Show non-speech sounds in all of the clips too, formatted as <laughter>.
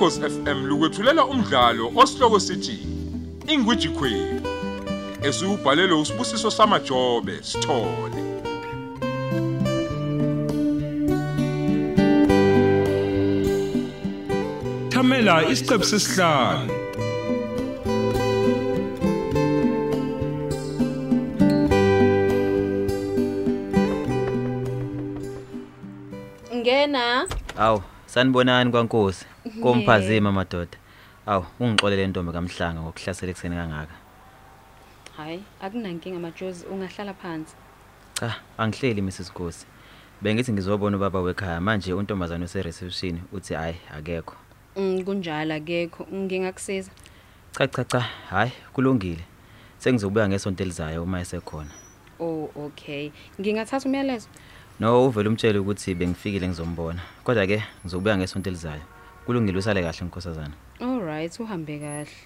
Ukhosi FM lukwethulela umdlalo osihloko sithi Ingwiji Queen. Esubhalelwe usibusiso samajobe sithole. Thamela isiqephu sesihlanu. Ngena. Awu, sanibonani kwaNkosi. Komphazima madoda. Awu, ungixolele ntombi kamhlanga ngokuhlasela ekseni kangaka. Hayi, akunankinga majozi, ungahlala phansi. Cha, angihleli Mrs Nkosi. Bengithi ngizobona ubaba wekhaya manje untombazana ose reception uthi hayi akekho. Mm kunjalo akekho, ngingakusiza. Cha cha cha, hayi kulungile. Sengizobuya ngesonto elizayo uma esekhona. Oh, okay. Ngingathatha umyalezo. No, uvela umtshele ukuthi bengifikile ngizombona. Kodwa ke ngizobuya ngesonto elizayo. Kulungile usale kahle nkosazana. All right, uhambe kahle.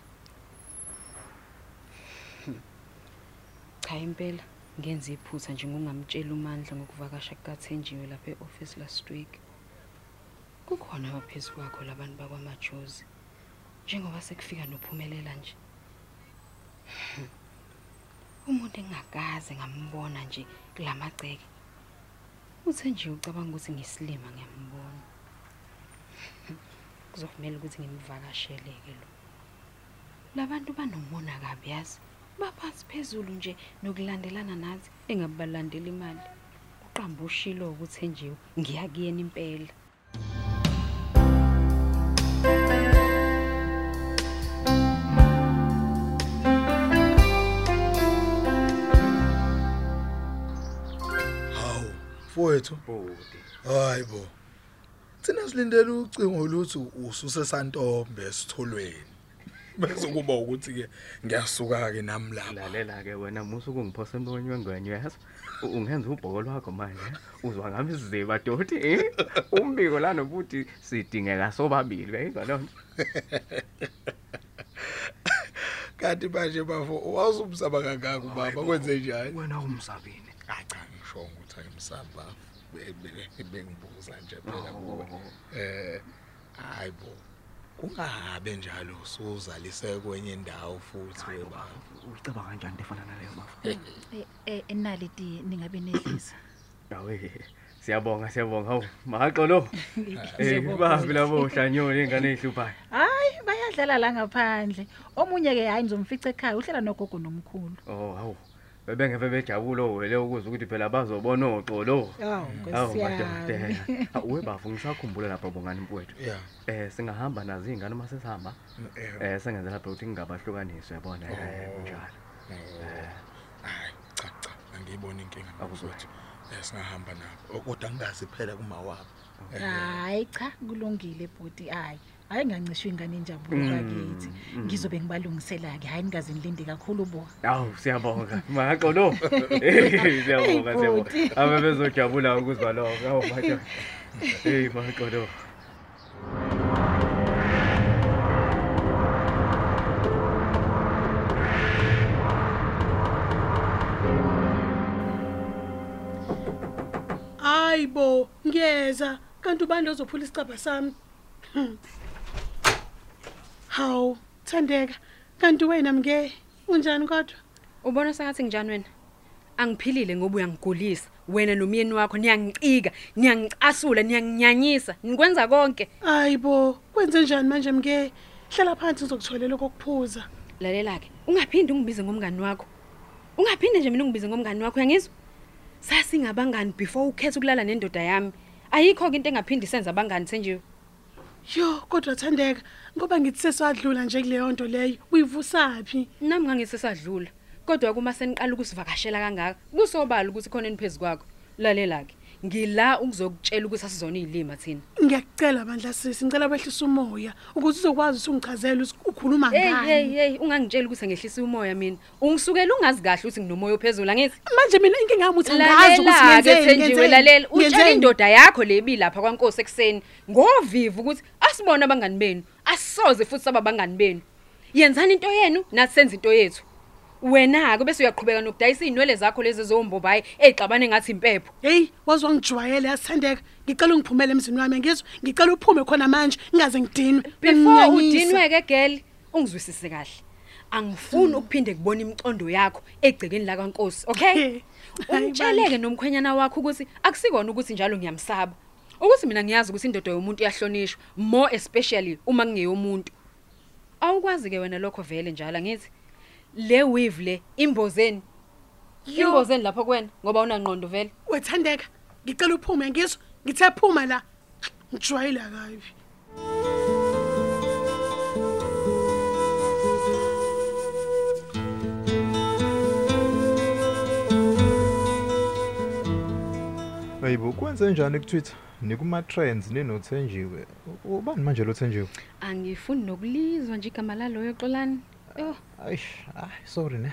Cha impela, ngenza iphutha nje ngingamtshela uMandla ngokuvakasha kukaThenjiwe lapha eoffice last week. Kukhona abaphezulu kwakho labantu bakwaMajozi. Njengoba sekufika nophumelela nje. Umuntu engakaze ngambona nje kulamagceke. UThenjiwe ucabanga ukuthi ngisilima ngiyambona. <laughs> kuzofanele ukuthi ngimvakashele ke lo labantu banomona kabi yazi? Baphansi phezulu nje nokulandelana nathi engabalandela imali. Uqamba ushilo ukuthi enjiwe ngiyakuyena impela. Mfowethu. Bodi. Hayi bo. Thina silindele ucingo oluthi ususe santombe esitholweni. Bese kuba ukuthi ke ngiyasuka ke nami lapha. Lalela ke wena musu kungiphosa embonyweni yazi. Ungenza ubhoko lwakho manje. Uzwa ngami isiziba doti eh. Umbiko la nobuthi sidingeka sobabili uyayizwa loo nto. Kanti manje bafo wawusumsaba kangaka ubaba kwenze njani? Wena umsabini. Acha ngisho ukuthi ayimsaba. Bengibuza nje phela kuwe. Eh hayibo. Kungabe njalo usuzalise kwenye indawo futhi webaba. Ucabanga kanjani efana naleyo bafu? Eh eh enaliti ningabe nedlisa. Awe. Siyabonga siyabonga hawu maxolo. <laughs> Eh babi labo hlanyoni ingane ehluphayo. Hayi bayadlala la ngaphandle. Omunye ke hayi ngizomfica ekhaya uhlela nogogo nomkhulu. Oh hawu. Bebengeve bejabule wele ukuze ukuthi phela bazobona oxolo. Hawu Hawu nkosiyami. madodana. Uwe bafu ngisakhumbula lapha bongani mfowethu. Yeah. Eh singahamba nazo izingane uma sesihamba. Eh Eh sengenza lapha ukuthi ngingabahlukanisi yabona eh kunjalo. hayi cha cha angiyiboni inkinga Akuzwela. mfowethu. Eh singahamba nabo. Kodwa ngingazi phela kuma wabo. Hayi cha kulungile bhuti hayi. Hayi ngancishwa ingane injabulo bakithi. Ngizobe ngibalungisela ke hayi ningaze nilinde kakhulu bo. Awu siyabonga. Maxolo. <laughs> Eh siyabonga Hey, siyabonga. bhuti. Abe bezojabula ukuzwa lokho. Awu madodana. Hey maxolo. Hayibo, ngiyeza. Kanti ubani ozophula isicaba sami? Hmm. Hawu, Thandeka. Kanti wena mke unjani kodwa? ubona sengathi njani wena angiphilile ngoba uyangigulisa wena nomyeni wakho niyangicika niyangicasula niyanginyanyisa nikwenza konke Hayibo, kwenze njani manje mke? Hlala phansi ngizokutholela kokuphuza. lalela ke ungaphindi ungibize ngomngani wakho ungaphinde nje mina ungibize ngomngani wakho uyangizwa sasingabangani before ukhetha ukulala nendoda yami ayikho ke into engaphindi senza abangani senjiwe Yo, kodwa Thandeka, ngoba ngithi sesadlula nje kuleyo nto leyo. Uyivusapi? nami ngangisesadlula kodwa kuma seniqala ukusivakashela kangaka kusobala ukuthi khona eniphezulu kwakho lalela ke ngila ukuzokutshela ukuthi asizona izilima thina Ngiyacela bandla sisi, ngicela wehlisa umoya ukuthi uzokwazi ukuthi ungichazele ukuthi ukhuluma hey hey ngani. hey ungangitshela ukuthi ngehlisa umoya mina ungisukela ungazi kahle ukuthi nginomoya ophezulu angithi Manje mina inkinga yami uthi angazi ukuthi lalela ke ngenzeni. Thenjiwe lalela utshela Ngenzeni? indoda yakho lebi lapha kwaNkosi ekseni ngovivu ukuthi asibone abangani benu asisoze futhi saba abangani benu yenzani into yenu nathi senze into yethu wena-ke bese uyaqhubeka nokudayisa iy'nwele zakho lezi zombombayi ey'xabane ngathi impepho. Heyi waze wangijwayele yasithandeka ngicela ungiphumele emzini wami ngizwa ngicela uphume khona manje ngingaze ngidinwe. Before Uyangiyanyisa. udinwe-ke geli ungizwisise kahle. Angifuni ukuphinde kubona imicondo yakho egcekeni lakankosi okay? He, hayi umtsheleke nomkhwenyana wakho ukuthi akusikona ukuthi njalo ngiyamsaba. Ukuthi mina ngiyazi ukuthi indoda yomuntu iyahlonishwa more especially uma kungeyomuntu. Awukwazi-ke wena lokho vele njalo angithi? Le weave le imbozeni Yo. imbozeni lapho kuwena ngoba unangqondo vele wethandeka ngicela uphume ngizwa ngithe phuma la ngijwayele kabi Hayibo kwenze njani ku Twitter? Nikuma trends ninothenjiwe. U- Ubani manje lo thenjiwe? angifuni nokulizwa nje igama laloyo xolani oh Ayish, ah sorry ne.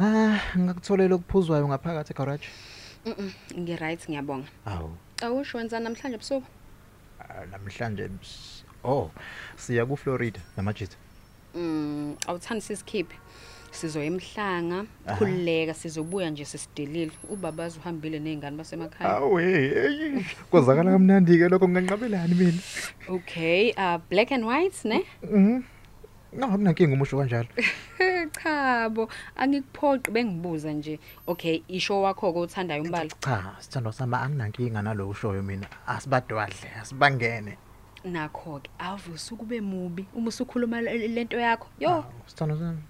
Ah, ngakutholela okuphuzwayo ngaphakathi egarage. mm ngi-right ngiyabonga Awu, awusho wenza namhlanje busuku ah, namhlanje ms- oh, siya ku Florida namajita. Mm, awuthandi sisikhiphe. Sizoya emhlanga, khulileka sizobuya nje sesidelile. Ubabazi uhambile nezingane basemakhaya. Awu hey, kwazakala kamnandi ke lokho nginganqabelani mina. Okay, uh black and white ne? Mhm. No, akunankinga umusho kanjalo. <laughs> Cha bo, angikuphoqi bengibuza nje. Okay, isho wakho ke uthandayo umbala. Cha, sithando sama anginankinga nalo ushoyo mina. Asibadwadle, asibangene. Nakho ke avusa ukube mubi uma usukhuluma le- lento yakho. Yo, Sithando sami.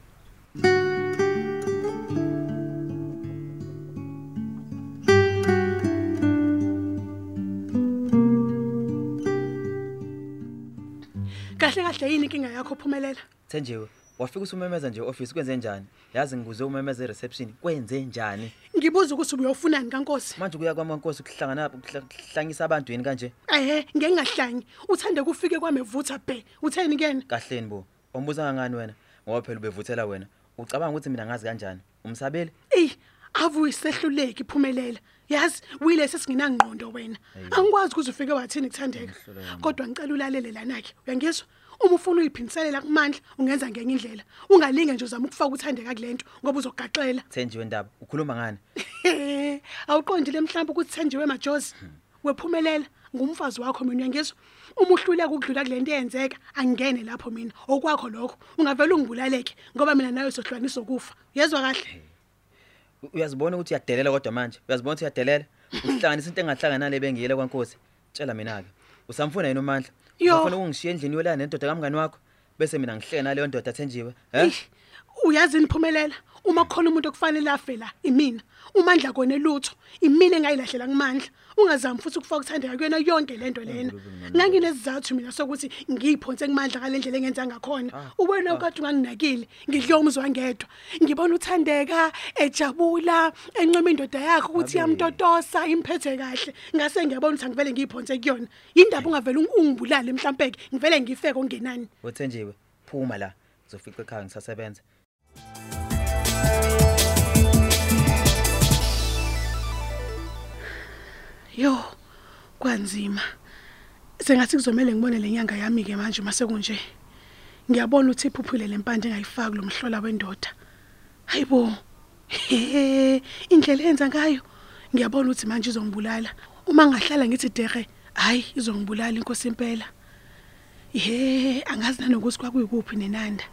Kahle kahle yini inkinga yakho phumelela Thenjiwe, wafika usumemeza nje office kwenze njani? Yazi ngibuze umemeza ereception kwenze njani? ngibuza ukuthi ubuyofunani kankosi Manje kuya kwamankosi ukuhlangana ukuhlangisa abantu yini kanje? ehe ngeke ngahlanyi uthande kufike kwami evutha bhe utheni kena Kahleni bo. Umbuza kangani wena? Ngoba phela ubevuthela wena. Ucabanga ukuthi mina ngazi kanjani? Umsabeli? eyi ave uyisehluleki phumelela yazi uyilesi esingenangqondo wena angikwazi ukuthi ufike wathini kuthandeka kodwa ngicela ulalele lana-ke uyangizwa uma ufuna uyiphiniselela kumandla ungenza ngenye indlela ungalinge nje uzama ukufaka uthandeka kule nto ngoba uzogaxela Thenjiwe ndaba. Ukhuluma ngani? He, <laughs> awuqondile mhlawumbe ukuthi thenjiwe majozi wephumelela ngumfazi wakho mina uyangizwa uma uhluleka ukudlula kule nto eyenzeka angingene lapho mina okwakho lokho ungavele ungibulaleke ngoba mina nawe sohlukanisa ukufa uyezwa kahle U- Uyazibona ukuthi uyadelela kodwa manje. Uyazibona ukuthi uyadelela. Uhlanganisa into engahlangana nale bengiyele kwaNkosi. Tshela mina ke. Usamfuna yini uMandla? Yo. Ufuna ungishiye endlini yola nendoda kamngani wakho? Bese mina ngihleke naleyo ndoda Thenjiwe, he? Eish, uyazi niphumelela uma kukhona umuntu okufanele afe la imina. Umandla kone lutho imina engayilahlela kumandla. Ungazami futhi ukufaka uthandeka kuyona yonke lento lena. Nganginesizathu mina sokuthi ngiyiphonse kumandla ngalendlela engenza ngakhona. Ubona ukade unganginakile ngidle umzi wangedwa ngibona uthandeka ejabula encoma indoda yakhe ukuthi iyamtotosa imphethe kahle. Ngase ngiyabona ukuthi angivele ngiyiphonse kuyona. Yindaba ungavele ung- ungibulale mhlawumbe ngivele ngifeke ongenani Wethenjiwe, phuma la. Uzofica ekhaya ngisasebenza. Yo, kwanzima. Sengathi kuzomela ngibone lenyanga yami ke manje mase kunje. Ngiyabona ukuthi iphuphule lempande engayifaki lo mhlola wendoda. Hayibo. He, indlela enza ngayo. Ngiyabona ukuthi manje izongibulala. Uma ngahlala ngithi dere, hayi izongibulala inkosi impela. Ye, angazi nanokuthi kwakuyikuphi nenanda.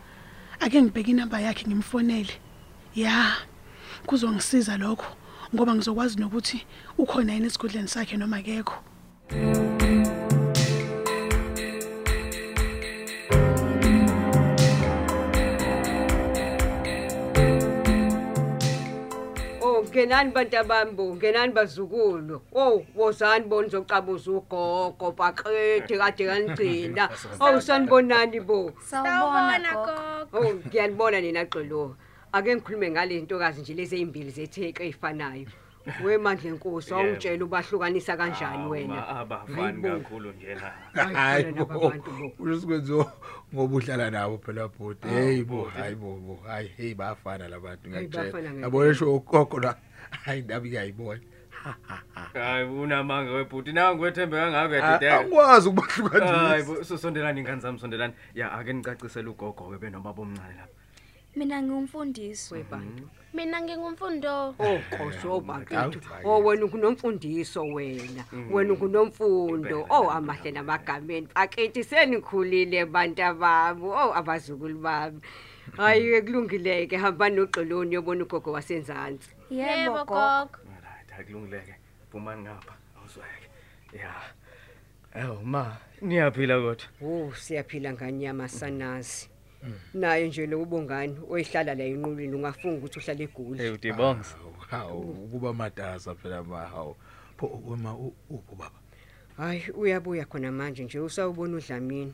Ake ngibheke inamba yakhe ngimfonele. Ya. Kuzongisiza lokho ngoba ngizokwazi nokuthi ukhona yini esigodleni sakhe noma akekho. Oh ngenani bantabambo ngenani bazukulu. Oh wozani bona uzocabuza ugogo baqede kade kanigcina <laughs> oh sanibonani bo? Sawubona gogo. oh ngiyanibona nina xolo ake ngikhulume ngale ntokazi nje lezi ezimbili zetheke ezifanayo wemandla enkosi awungitshela ubahlukanisa kanjani wena? abafani Hayibo. kakhulu njena Hayi, phela laba bantu bo. usikwenzo ngoba uhlala nabo phela bhuti. Hey bo hayi bo bo. Hayi hey bafana labantu Hey, ngiyakutshela. bafana ngempela. yabo esho ugogo la? Hayi ndabi ngiyayibona. Hayi unamanga webhuti nawe ngwethembeka ngako Ah, yadideka angikwazi hayi ukubahlukanisa bo, so- sondelani ingane zami sondelani? Ya ake nicacisele ugogo ke benoma bomncane lapha Mina ngumfundisi. webantu Mina ngingumfundo. Oh khoso bakithi. Oh wena ungunomfundiso wena. Wena ungunomfundo. Oh amahle namagameni. Bakithi senikhulile bantu abami. Oh abazukulu bami. Hayi kulungileke hamba noxoloni yobona ugogo wasenzansi. Yebo gogo. right akulungileke phumani ngapha awuzweke ya ewu ma niyaphila kodwa Oh siyaphila nganyama sanazi. Naye nje lo ubongani oyihlala la enqulwini ungafunga ukuthi uhlala egoli. hey udibongs hawu ukuba matasa phela ma hawu pho wema u- uphi baba Hayi uyabuya khona manje nje usawubona udlamini.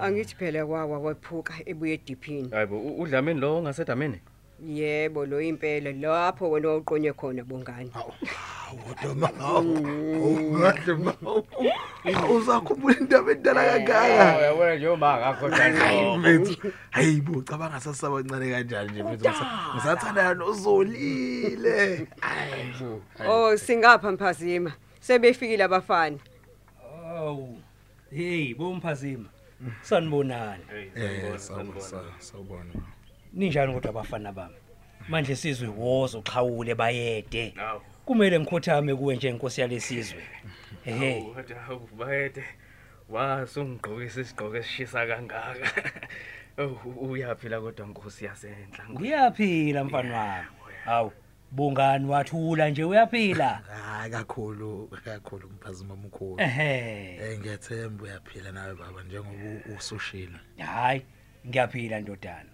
Angithi phela kwawa kwephuka ebuye ediphini. hayibo u- udlamini lo ongasedameni Yebo lo impela lapho wena wawuqonye khona bongani. Kodwa ma ungahle ma uzakhumbula indaba endala kangaka uyabona nje uma akakhohlwa mfethu hayi bo cabanga sasabancane kanjani nje mfethu ngisa- ngisathandana nozolile hayi bo Oh singapha mphazima. Sebefikile abafana. Awu. Hey, bomphazima. Sanibonani. eh sawubona sawubona Ninjani kodwa abafana bami? Manje sizwe wozo xhawule bayede. Kumele ngikhothame kuwe nje inkosi yalesizwe. Ehe. hawu bayede wasungigqokisa isigqoko esishisa kangaka <laughs> Oh, uyaphila kodwa nkosi yasenhla Ngiyaphila mfana wami. Hawu, bungani wathula nje uyaphila. <laughs> hayi kakhulu kakhulu mphazima omkhulu Ehe. eh ngiyethemba uyaphila nawe baba njengoba usushilo Hayi, ngiyaphila ndodana.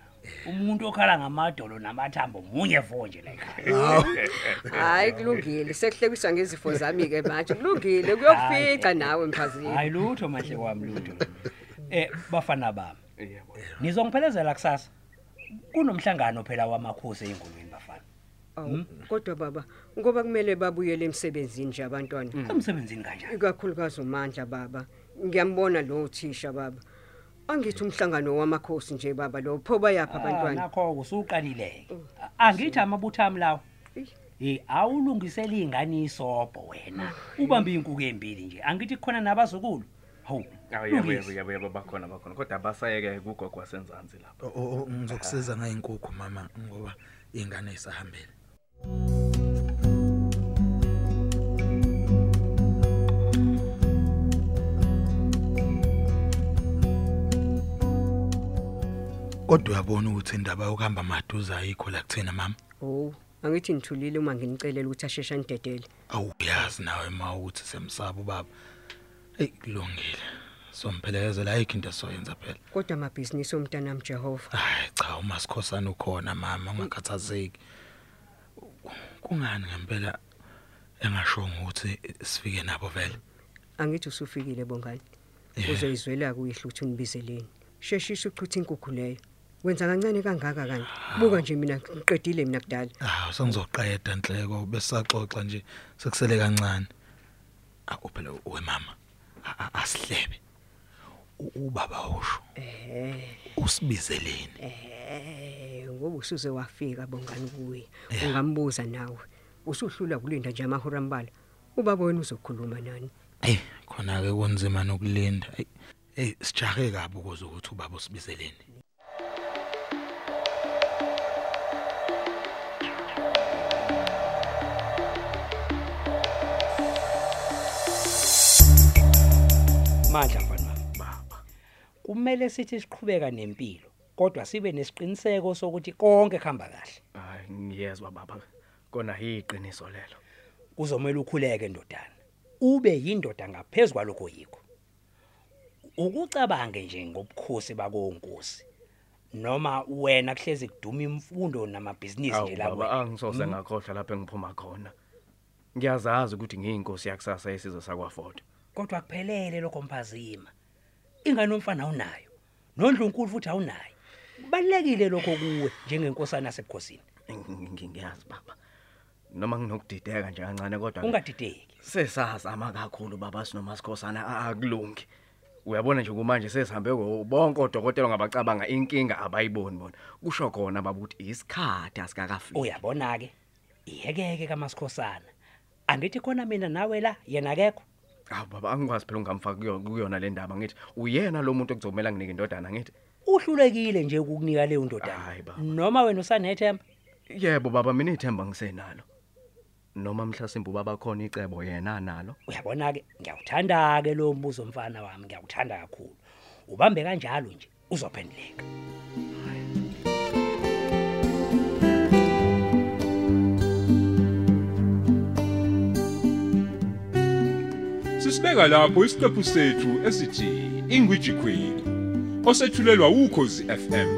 Umuntu okhala ngamadolo namathambo munye vo nje la ekhaya. Hayi kulungile. Sekuhlekiswa ngezifo zami ke manje. Kulungile kuyokufica nawe mphazima. Hayi lutho mahle kwami lutho. <laughs> Eh bafana bami. yebo Nizongiphelezela kusasa. Kunomhlangano phela wamakhosi engolweni bafana. Awu kodwa baba ngoba kumele babuyele emsebenzini nje abantwana. Emsebenzini kanjani? Ikakhulukazi uMandla baba. Ngiyambona lo uthisha baba. Angithi umhlangano wamakhosi nje baba lo pho bayapha Ah, abantwana. nakho usuqalileke. Angithi amabutha ami lawo. Eh awulungisela ingane isobho wena. Ubambe inkukhu embili nje. Angithi khona nabazukulu. Hawu. awu yebo lungisa. yebo yebo yebo bakhona bakhona kodwa basayeke kugogo wasenzansi lapha O- o- o- ngizokusiza ngayinkukhu mama ngoba ingane isahambile kodwa uyabona ukuthi indaba yokuhamba maduze ayikho la kuthina mama Oh, angithi ngithulile uma nginicelela ukuthi asheshe anidedele. awuyazi nawe ma ukuthi semsaba ubaba hey kulungile somphelekezela ayikho into soyenza phela Kodwa amabhizinisi omntanami Jehova. hayi cha uma sikhosana ukhona mama ungakhathazeki kungani ngempela engashongo ukuthi sifike nabo vele Angithi usufikile bongani. Yeah. Uzoyizwela kuyihlo ukuthi unibizeleni. Sheshisa uqhutha inkukhu leyo. Wenza kancane kangaka kanti. Buka nje mina ngiqedile mina kudala. ah sengizoqeda inhleko besaxoxa nje sekusele kancane aku phela wemama a- a- asihlebe ubaba usho Eh, usibizeleni eh, ngoba usuze wafika bongani kuye. Ungambuza nawe. Usuhlula kulinda nje amahora ambala. Ubaba wena uzokhuluma nani? hey khona ke kunzima nokulinda hey sijahe kabi ukuze ukuthi ubaba usibizeleni Mandla mfana. Baba. Kumele sithi siqhubeka nempilo, kodwa sibe nesiqiniseko sokuthi konke kuhamba kahle. hayi ngiyezwa baba kona yiqiniso lelo Uzomela ukhuleke ndodana. Ube yindoda ngaphezulu kwalokho yikho. Ukucabange nje ngobukhosi bakonkosi. Noma wena kuhlezi kuduma imfundo namabhizinisi nje la baba kuwe. angisoze Mm. ngakhohlwa lapho engiphuma khona ngiyazazi ukuthi ngiyinkosi yakusasa yesizwe sakwaFort Kodwa kuphelele lokho mphazima. Ingane umfana unayo. Nondlunkulu futhi awunayo. Kubalekile lokho kuwe njengenkosana yasebukhosini. ngiyazi baba noma nginokudideka nje kancane kodwa Ungadideki. sesazama kakhulu baba sinoma sikhosana akulungi uyabona nje kumanje sesihambe bonke odokotela ngabacabanga inkinga abayiboni bona kusho khona baba ukuthi isikhathi asikakafiki Uyabona ke? Iyekeke kaMasikhosana. Angithi khona mina nawe la yena akekho. Hawu baba angikwazi phela ungamfaka kuyo- kuyona le ndaba ngithi. Uyena lo muntu ekuzomela nginike indodana ngithi? Uhlulekile nje ukukunika leyo ndoda Hayi baba. noma wena usanethemba? Yebo baba mina ithemba ngisenalo. Noma mhlasimbe ubaba khona icebo yena nalo. uyabona ke ngiyawuthanda ke lo mbuzo mfana wami. Ngiyawuthanda kakhulu. Ubambe kanjalo nje uzophenduleka. Sisibeka lapho isiqephu sethu esithi Ingwiji Queen osethulelwa ukhozi FM